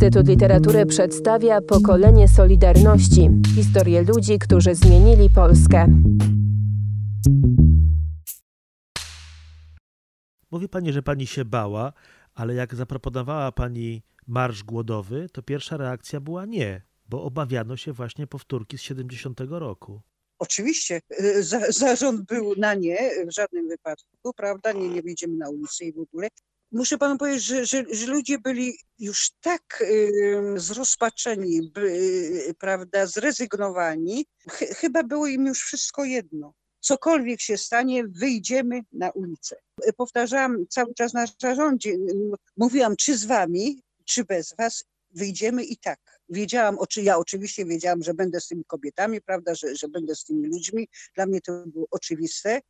Instytut Literatury przedstawia pokolenie Solidarności historię ludzi, którzy zmienili Polskę. Mówi pani, że pani się bała, ale jak zaproponowała pani marsz głodowy, to pierwsza reakcja była nie, bo obawiano się właśnie powtórki z 70 roku. Oczywiście za, zarząd był na nie w żadnym wypadku, prawda? Nie, nie wyjdziemy na ulicę i w ogóle. Muszę panu powiedzieć, że, że, że ludzie byli już tak y, zrozpaczeni, y, prawda, zrezygnowani. Ch chyba było im już wszystko jedno. Cokolwiek się stanie, wyjdziemy na ulicę. Powtarzałam cały czas na zarządzie, mówiłam, czy z wami, czy bez was, wyjdziemy i tak. Wiedziałam, oczy, ja oczywiście wiedziałam, że będę z tymi kobietami, prawda, że, że będę z tymi ludźmi. Dla mnie to było oczywiste.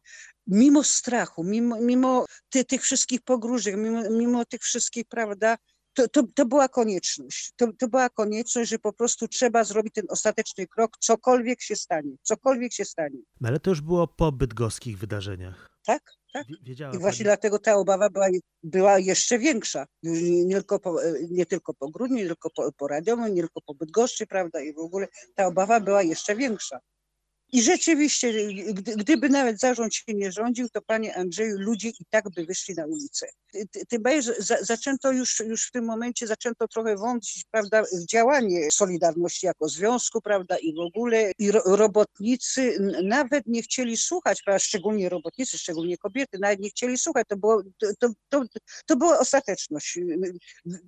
Mimo strachu, mimo, mimo ty, tych wszystkich pogróżek, mimo, mimo tych wszystkich, prawda, to, to, to była konieczność. To, to była konieczność, że po prostu trzeba zrobić ten ostateczny krok, cokolwiek się stanie, cokolwiek się stanie. No ale to już było po bydgoskich wydarzeniach. Tak, tak. Wiedziała I właśnie pani... dlatego ta obawa była, była jeszcze większa. Nie, nie, tylko po, nie tylko po Grudniu, nie tylko po, po Radomiu, nie tylko po Bydgoszczy, prawda, i w ogóle ta obawa była jeszcze większa. I rzeczywiście, gdy, gdyby nawet zarząd się nie rządził, to panie Andrzeju, ludzie i tak by wyszli na ulicę. Tym bardziej, że za, zaczęto już, już w tym momencie, zaczęto trochę wątpić, prawda, w działanie Solidarności jako związku, prawda, i w ogóle i ro, robotnicy nawet nie chcieli słuchać, prawda, szczególnie robotnicy, szczególnie kobiety, nawet nie chcieli słuchać. To, było, to, to, to była ostateczność.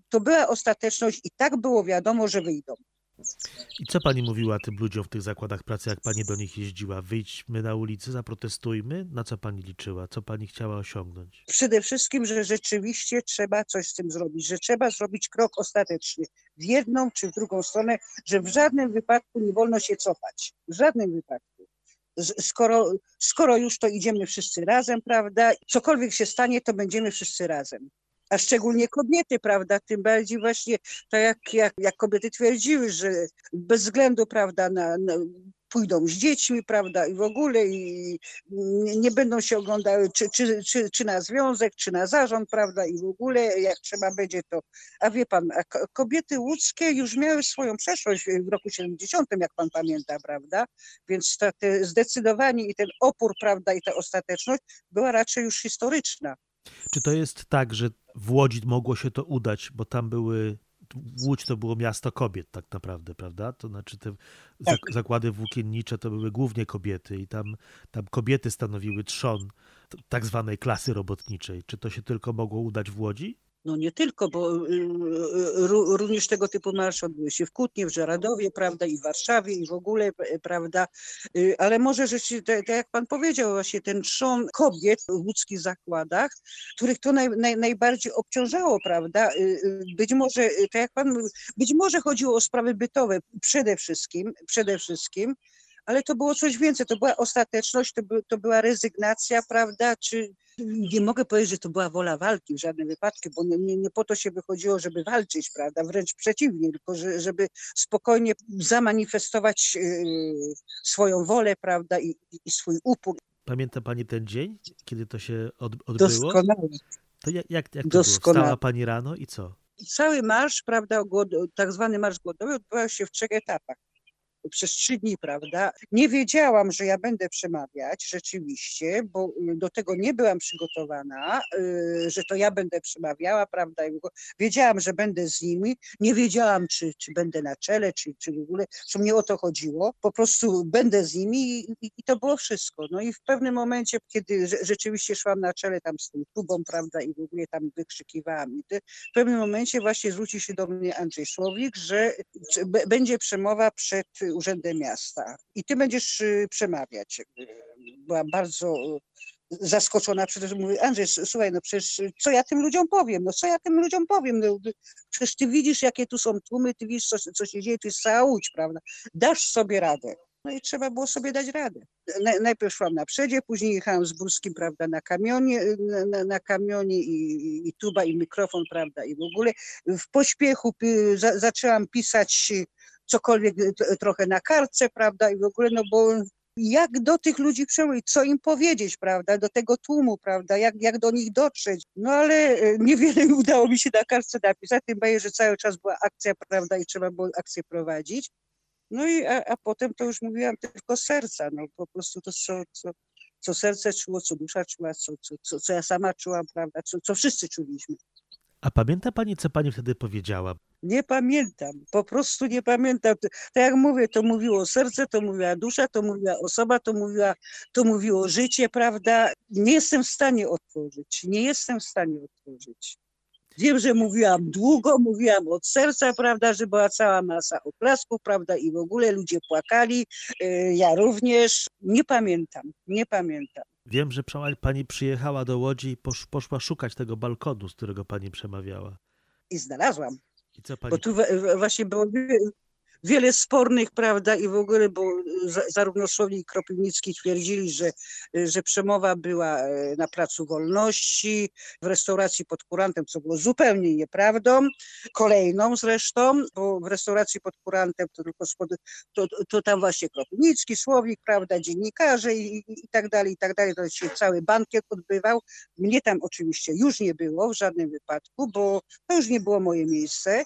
To była ostateczność i tak było wiadomo, że wyjdą. I co pani mówiła tym ludziom w tych zakładach pracy, jak pani do nich jeździła? Wyjdźmy na ulicę, zaprotestujmy? Na co pani liczyła? Co pani chciała osiągnąć? Przede wszystkim, że rzeczywiście trzeba coś z tym zrobić, że trzeba zrobić krok ostateczny w jedną czy w drugą stronę, że w żadnym wypadku nie wolno się cofać. W żadnym wypadku. Skoro, skoro już to idziemy wszyscy razem, prawda? Cokolwiek się stanie, to będziemy wszyscy razem a szczególnie kobiety, prawda, tym bardziej właśnie tak jak, jak, jak kobiety twierdziły, że bez względu, prawda, na, na pójdą z dziećmi, prawda, i w ogóle i nie, będą się oglądały czy, czy, czy, czy, na związek, czy na zarząd, prawda, i w ogóle jak trzeba będzie to, a wie pan, a kobiety łódzkie już miały swoją przeszłość w roku 70, jak pan pamięta, prawda, więc to, te zdecydowanie i ten opór, prawda, i ta ostateczność była raczej już historyczna. Czy to jest tak, że w Łodzi mogło się to udać, bo tam były. Łódź to było miasto kobiet, tak naprawdę, prawda? To znaczy te tak. zakłady włókiennicze to były głównie kobiety i tam, tam kobiety stanowiły trzon tak zwanej klasy robotniczej. Czy to się tylko mogło udać w Łodzi? No nie tylko, bo y, y, również tego typu marsze odbyły się w Kutnie, w Żeradowie, prawda, i w Warszawie, i w ogóle, prawda, y, ale może rzeczywiście, tak jak pan powiedział, właśnie ten trzon kobiet w łódzkich zakładach, których to naj, naj, najbardziej obciążało, prawda, być może, tak jak pan mówił, być może chodziło o sprawy bytowe przede wszystkim, przede wszystkim, ale to było coś więcej, to była ostateczność, to, by, to była rezygnacja, prawda, czy nie mogę powiedzieć, że to była wola walki w żadnym wypadku, bo nie, nie, nie po to się wychodziło, żeby walczyć, prawda, wręcz przeciwnie, tylko że, żeby spokojnie zamanifestować yy, swoją wolę, prawda, i, i, swój upór. Pamięta Pani ten dzień, kiedy to się od, odbyło? Doskonale. To jak, jak, jak to Doskonale. było? Wstała Pani rano i co? Cały marsz, prawda, tak zwany marsz głodowy odbywał się w trzech etapach przez trzy dni, prawda? Nie wiedziałam, że ja będę przemawiać rzeczywiście, bo do tego nie byłam przygotowana, y, że to ja będę przemawiała, prawda? Wiedziałam, że będę z nimi, nie wiedziałam, czy, czy będę na czele, czy, czy w ogóle, co mnie o to chodziło. Po prostu będę z nimi i, i to było wszystko. No i w pewnym momencie, kiedy rzeczywiście szłam na czele tam z tym tubą, prawda, i w ogóle tam wykrzykiwałam, i w pewnym momencie właśnie zwrócił się do mnie Andrzej Słowik, że będzie przemowa przed Urzędem Miasta i ty będziesz y, przemawiać. Byłam bardzo zaskoczona, przecież mówię, Andrzej, słuchaj, no przecież co ja tym ludziom powiem, no co ja tym ludziom powiem, no, przecież ty widzisz, jakie tu są tłumy, ty widzisz, co, co się dzieje, to jest cała łódź, prawda, dasz sobie radę. No i trzeba było sobie dać radę. Najpierw szłam na przedzie, później jechałam z Burskim, prawda, na kamionie, na, na kamionie i, i, tuba, i mikrofon, prawda, i w ogóle w pośpiechu za, zaczęłam pisać cokolwiek trochę na kartce, prawda, i w ogóle, no bo jak do tych ludzi przemówić, co im powiedzieć, prawda, do tego tłumu, prawda, jak, jak do nich dotrzeć. No ale e, niewiele udało mi się na kartce napisać, tym bardziej, że cały czas była akcja, prawda, i trzeba było akcję prowadzić. No i a, a potem to już mówiłam tylko serca, no po prostu to, co, co, co serce czuło, co dusza czuła, co, co, co, co ja sama czułam, prawda, co, co wszyscy czuliśmy. A pamięta pani, co pani wtedy powiedziała? Nie pamiętam, po prostu nie pamiętam. Tak jak mówię, to mówiło serce, to mówiła dusza, to mówiła osoba, to, mówiła, to mówiło życie, prawda? Nie jestem w stanie otworzyć, nie jestem w stanie otworzyć. Wiem, że mówiłam długo, mówiłam od serca, prawda, że była cała masa oklasków, prawda, i w ogóle ludzie płakali, y, ja również. Nie pamiętam, nie pamiętam. Wiem, że pani przyjechała do Łodzi i posz, poszła szukać tego balkonu, z którego pani przemawiała. I znalazłam. I co pani... Bo tu właśnie było wiele spornych, prawda, i w ogóle, bo zarówno Słownik i Kropiwnicki twierdzili, że, że przemowa była e, na Placu Wolności, w restauracji pod kurantem, co było zupełnie nieprawdą, kolejną zresztą, bo w restauracji pod kurantem to tylko spod, to, to tam właśnie Kropiwnicki, Słowik, prawda, dziennikarze i, i, i tak dalej, i tak dalej, to się cały bankiet odbywał. Mnie tam oczywiście już nie było w żadnym wypadku, bo to już nie było moje miejsce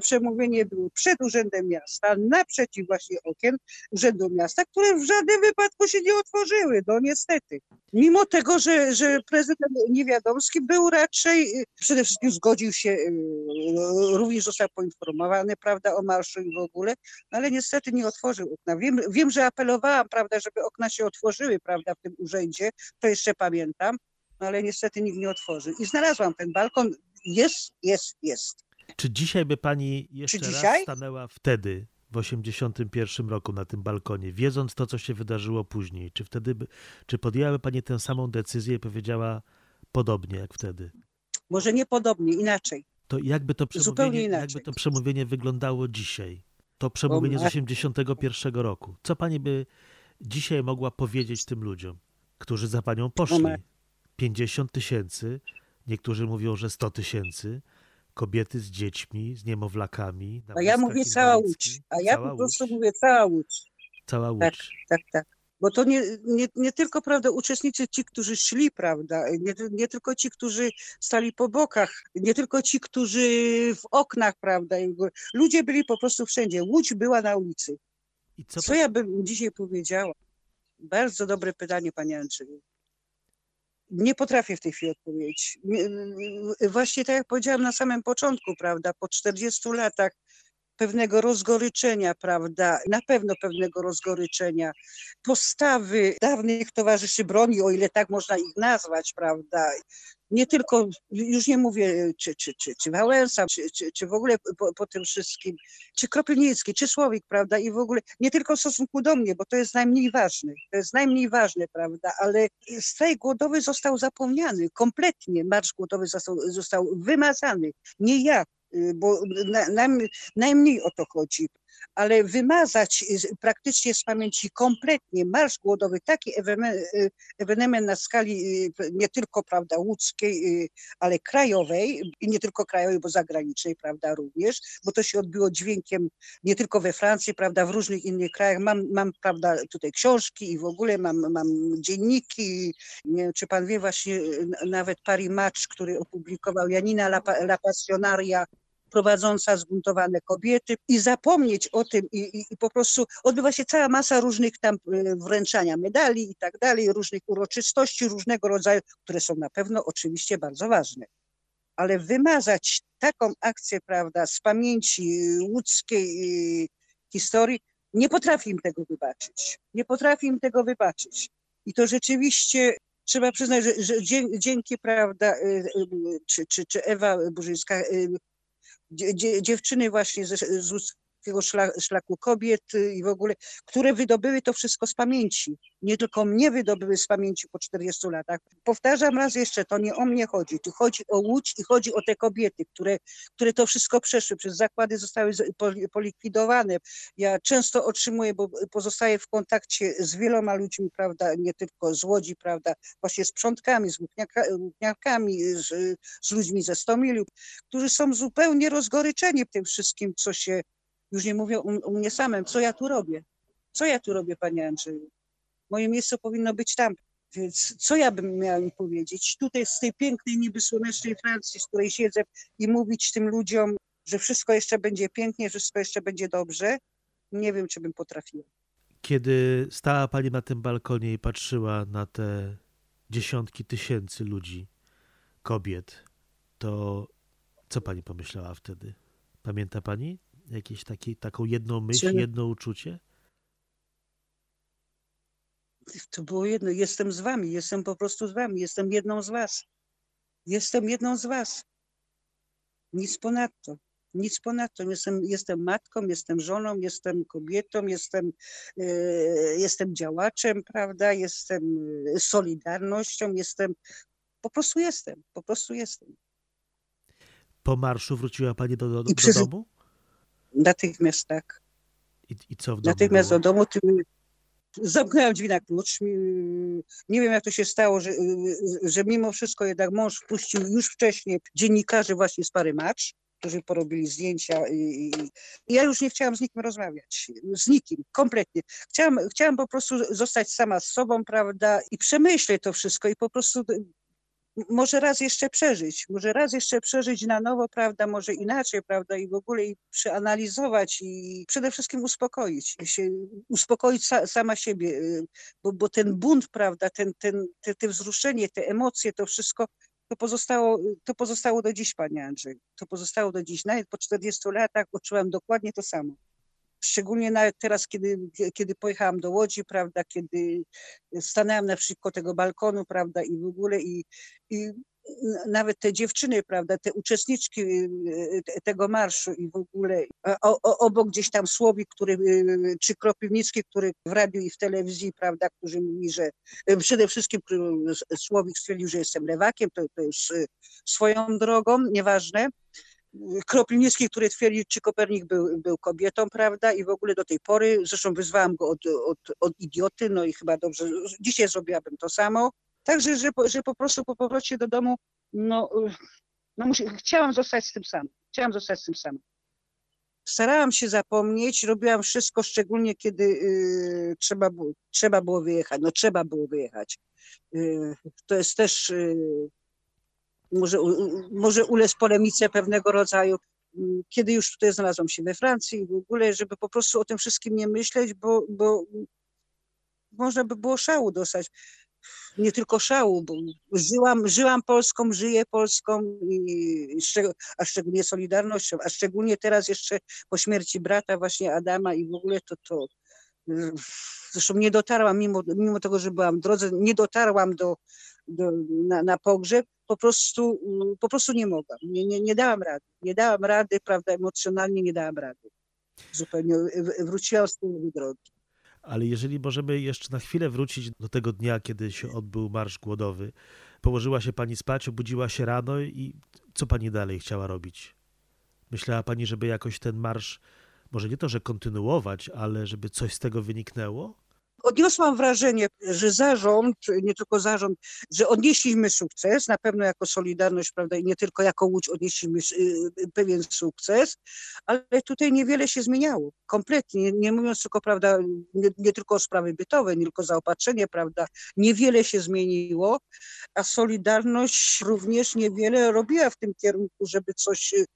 przemówienie było przed Urzędem Miasta, naprzeciw właśnie okien Urzędu Miasta, które w żadnym wypadku się nie otworzyły, no niestety. Mimo tego, że, że prezydent Niewiadomski był raczej, przede wszystkim zgodził się, y, również został poinformowany, prawda, o marszu i w ogóle, no ale niestety nie otworzył okna. Wiem, wiem, że apelowałam, prawda, żeby okna się otworzyły, prawda, w tym urzędzie, to jeszcze pamiętam, no ale niestety nikt nie otworzył. I znalazłam ten balkon, jest, jest, jest. Czy dzisiaj by pani jeszcze raz stanęła wtedy, w 81 roku na tym balkonie, wiedząc to, co się wydarzyło później? Czy wtedy by, czy podjęłaby pani tę samą decyzję i powiedziała podobnie jak wtedy? Może nie podobnie, inaczej. To jakby to przemówienie, jakby to przemówienie wyglądało dzisiaj? To przemówienie z 81 roku. Co pani by dzisiaj mogła powiedzieć tym ludziom, którzy za panią poszli? 50 tysięcy, niektórzy mówią, że 100 tysięcy kobiety z dziećmi, z niemowlakami. A ja mówię cała Łódź, a ja po prostu Łódź. mówię cała Łódź. Cała tak, Łódź. Tak, tak, tak. Bo to nie, nie, nie tylko, prawda, uczestnicy ci, którzy szli, prawda, nie, nie tylko ci, którzy stali po bokach, nie tylko ci, którzy w oknach, prawda, ludzie byli po prostu wszędzie. Łódź była na ulicy. I co, co ja bym dzisiaj powiedziała? Bardzo dobre pytanie, panie Andrzeju. Nie potrafię w tej chwili odpowiedzieć. Właśnie tak jak powiedziałam na samym początku, prawda, po 40 latach pewnego rozgoryczenia, prawda, na pewno pewnego rozgoryczenia, postawy dawnych towarzyszy broni, o ile tak można ich nazwać, prawda, nie tylko, już nie mówię, czy, czy, czy, czy Wałęsa, czy, czy, czy w ogóle po, po tym wszystkim, czy Kropielnicki, czy Słowik, prawda, i w ogóle nie tylko w stosunku do mnie, bo to jest najmniej ważne, to jest najmniej ważne, prawda, ale strajk głodowy został zapomniany kompletnie, marsz głodowy został, został wymazany, nie ja, y, bo na, najmniej o to chodzi ale wymazać praktycznie z pamięci kompletnie Marsz Głodowy, taki ewenement na skali y, nie tylko prawda, łódzkiej, y, ale krajowej i nie tylko krajowej, bo zagranicznej, prawda, również, bo to się odbyło dźwiękiem nie tylko we Francji, prawda, w różnych innych krajach. Mam, mam prawda, tutaj książki i w ogóle mam, mam dzienniki. Nie wiem, czy pan wie właśnie y, nawet Paris Match, który opublikował Janina La, La Passionaria, prowadząca zbuntowane kobiety i zapomnieć o tym i, i, i, po prostu odbywa się cała masa różnych tam y, wręczania medali i tak dalej, różnych uroczystości różnego rodzaju, które są na pewno oczywiście bardzo ważne. Ale wymazać taką akcję, prawda, z pamięci łódzkiej y, historii, nie potrafi im tego wybaczyć. Nie potrafi im tego wybaczyć. I to rzeczywiście trzeba przyznać, że, że dzięki, prawda, y, czy, czy, czy Ewa Burzyńska dziewczyny właśnie z, z takiego szlaku kobiet i w ogóle, które wydobyły to wszystko z pamięci. Nie tylko mnie wydobyły z pamięci po 40 latach. Powtarzam raz jeszcze, to nie o mnie chodzi. Tu chodzi o Łódź i chodzi o te kobiety, które, które to wszystko przeszły. Przez zakłady zostały polikwidowane. Ja często otrzymuję, bo pozostaję w kontakcie z wieloma ludźmi, prawda, nie tylko z Łodzi, prawda, właśnie z przątkami, z gutniakami, z, z ludźmi ze Stomiliu, którzy są zupełnie rozgoryczeni tym wszystkim, co się już nie mówię u, mnie samym, co ja tu robię. Co ja tu robię, panie Andrzeju? Moje miejsce powinno być tam. Więc co ja bym miała im powiedzieć? Tutaj z tej pięknej, niby słonecznej Francji, z której siedzę i mówić tym ludziom, że wszystko jeszcze będzie pięknie, wszystko jeszcze będzie dobrze. Nie wiem, czy bym potrafiła. Kiedy stała pani na tym balkonie i patrzyła na te dziesiątki tysięcy ludzi, kobiet, to co pani pomyślała wtedy? Pamięta pani jakieś taki, taką jedną myśl, Czy- jedno uczucie? To było jedno. Jestem z wami, jestem po prostu z wami, jestem jedną z was. Jestem jedną z was. Nic ponadto. Nic ponadto. Jestem, jestem matką, jestem żoną, jestem kobietą, jestem, e, jestem działaczem, prawda? Jestem e, solidarnością, jestem. Po prostu jestem, po prostu jestem. Po marszu wróciła pani do, do, do przez- domu? Natychmiast tak. I, I co w domu Natychmiast było? do domu. Ty, zamknęłam drzwi na klucz. Nie wiem, jak to się stało, że, że mimo wszystko jednak mąż wpuścił już wcześniej dziennikarzy właśnie z pary Match, którzy porobili zdjęcia i, i i ja już nie chciałam z nikim rozmawiać. Z nikim, kompletnie. Chciałam, chciałam po prostu zostać sama z sobą, prawda, i przemyśleć to wszystko i po prostu może raz jeszcze przeżyć, może raz jeszcze przeżyć na nowo, prawda, może inaczej, prawda, i w ogóle i przeanalizować i przede wszystkim uspokoić się, uspokoić sa, sama siebie, y, bo, bo ten bunt, prawda, ten, ten, te, te wzruszenie, te emocje, to wszystko, to pozostało, to pozostało do dziś, panie Andrzej, to pozostało do dziś. Nawet po 40 latach odczułam dokładnie to samo. Szczególnie teraz, kiedy, kiedy pojechałam do Łodzi, prawda, kiedy stanęłam naprzeciwko tego balkonu, prawda, i w ogóle i, i nawet te dziewczyny, prawda, te uczestniczki y, te- tego marszu i w ogóle o, o, obok gdzieś tam Słowik, który, y, czy Kropiwnicki, który w radiu i w telewizji, prawda, którzy mówi, że y, przede wszystkim Słowik stwierdził, że jestem lewakiem, to, to już y, swoją drogą, nieważne. Kropliński, który twierdził, czy Kopernik był, był kobietą, prawda, i w ogóle do tej pory, zresztą wyzwałam go od, od, od idioty, no i chyba dobrze, dzisiaj zrobiłabym to samo. Także, że, że po prostu po powrocie do domu, no, no musi, chciałam zostać z tym samym, chciałam zostać z tym samym. Starałam się zapomnieć, robiłam wszystko, szczególnie kiedy y, trzeba, było, trzeba było wyjechać, no trzeba było wyjechać. Y, to jest też y, może, może ulec polemice pewnego rodzaju, mm, kiedy już tutaj znalazłam się we Francji w ogóle, żeby po prostu o tym wszystkim nie myśleć, bo, bo można by było szału dostać. Nie tylko szału, bo żyłam, żyłam Polską, żyję Polską, i a szczególnie Solidarnością, a szczególnie teraz jeszcze po śmierci brata właśnie Adama i w ogóle to, to zresztą nie dotarłam, mimo, mimo tego, że byłam w drodze, nie dotarłam do, do, na, na pogrzeb, po prostu, y, po prostu nie mogłam, nie, nie, nie dałam rady, nie dałam rady, prawda, emocjonalnie nie dałam rady. Zupełnie wróciłam z tej drogi. Ale jeżeli możemy jeszcze na chwilę wrócić do tego dnia, kiedy się odbył Marsz Głodowy, położyła się pani spać, obudziła się rano i co pani dalej chciała robić? Myślała pani, żeby jakoś ten marsz, może nie to, że kontynuować, ale żeby coś z tego wyniknęło? Odniosłam wrażenie, że zarząd, nie tylko zarząd, że odnieśliśmy sukces, na pewno jako Solidarność, prawda, i nie tylko jako Łódź odnieśliśmy y, pewien sukces, ale tutaj niewiele się zmieniało, kompletnie, nie, nie mówiąc tylko, prawda, nie, nie tylko o sprawy bytowe, nie tylko zaopatrzenie, prawda, niewiele się zmieniło, a Solidarność również niewiele robiła w tym kierunku, żeby coś y,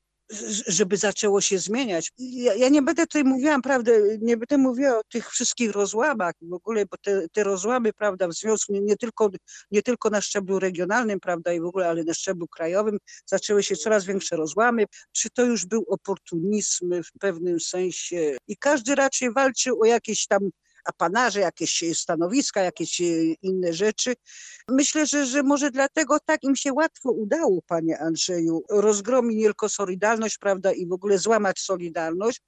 żeby zaczęło się zmieniać. Ja, ja nie będę tutaj mówiła, prawda, nie będę mówiła o tych wszystkich rozłamach w ogóle, bo te, te rozłamy, prawda, w związku nie, nie, tylko, nie tylko na szczeblu regionalnym, prawda, i w ogóle, ale na szczeblu krajowym zaczęły się coraz większe rozłamy. Czy to już był oportunizm w pewnym sensie i każdy raczej walczył o jakieś tam apanarze, jakieś stanowiska, jakieś e, inne rzeczy. Myślę, że, że może dlatego tak im się łatwo udało, panie Andrzeju, rozgromić nie tylko Solidarność, prawda, i w ogóle złamać Solidarność,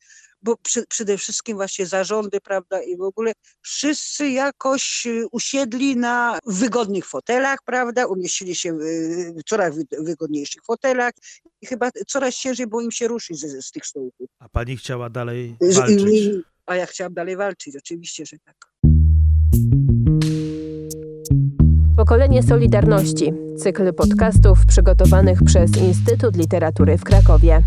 bo przy, przede wszystkim właśnie zarządy, prawda, i w ogóle wszyscy jakoś e, usiedli na wygodnych fotelach, prawda, umieścili się w, coraz wy- wygodniejszych fotelach i chyba coraz ciężej było im się ruszyć z, z tych stołków. A pani chciała dalej walczyć? i- A ja chciałam dalej walczyć, oczywiście, że tak. Pokolenie Solidarności. Cykl podcastów przygotowanych przez Instytut Literatury w Krakowie.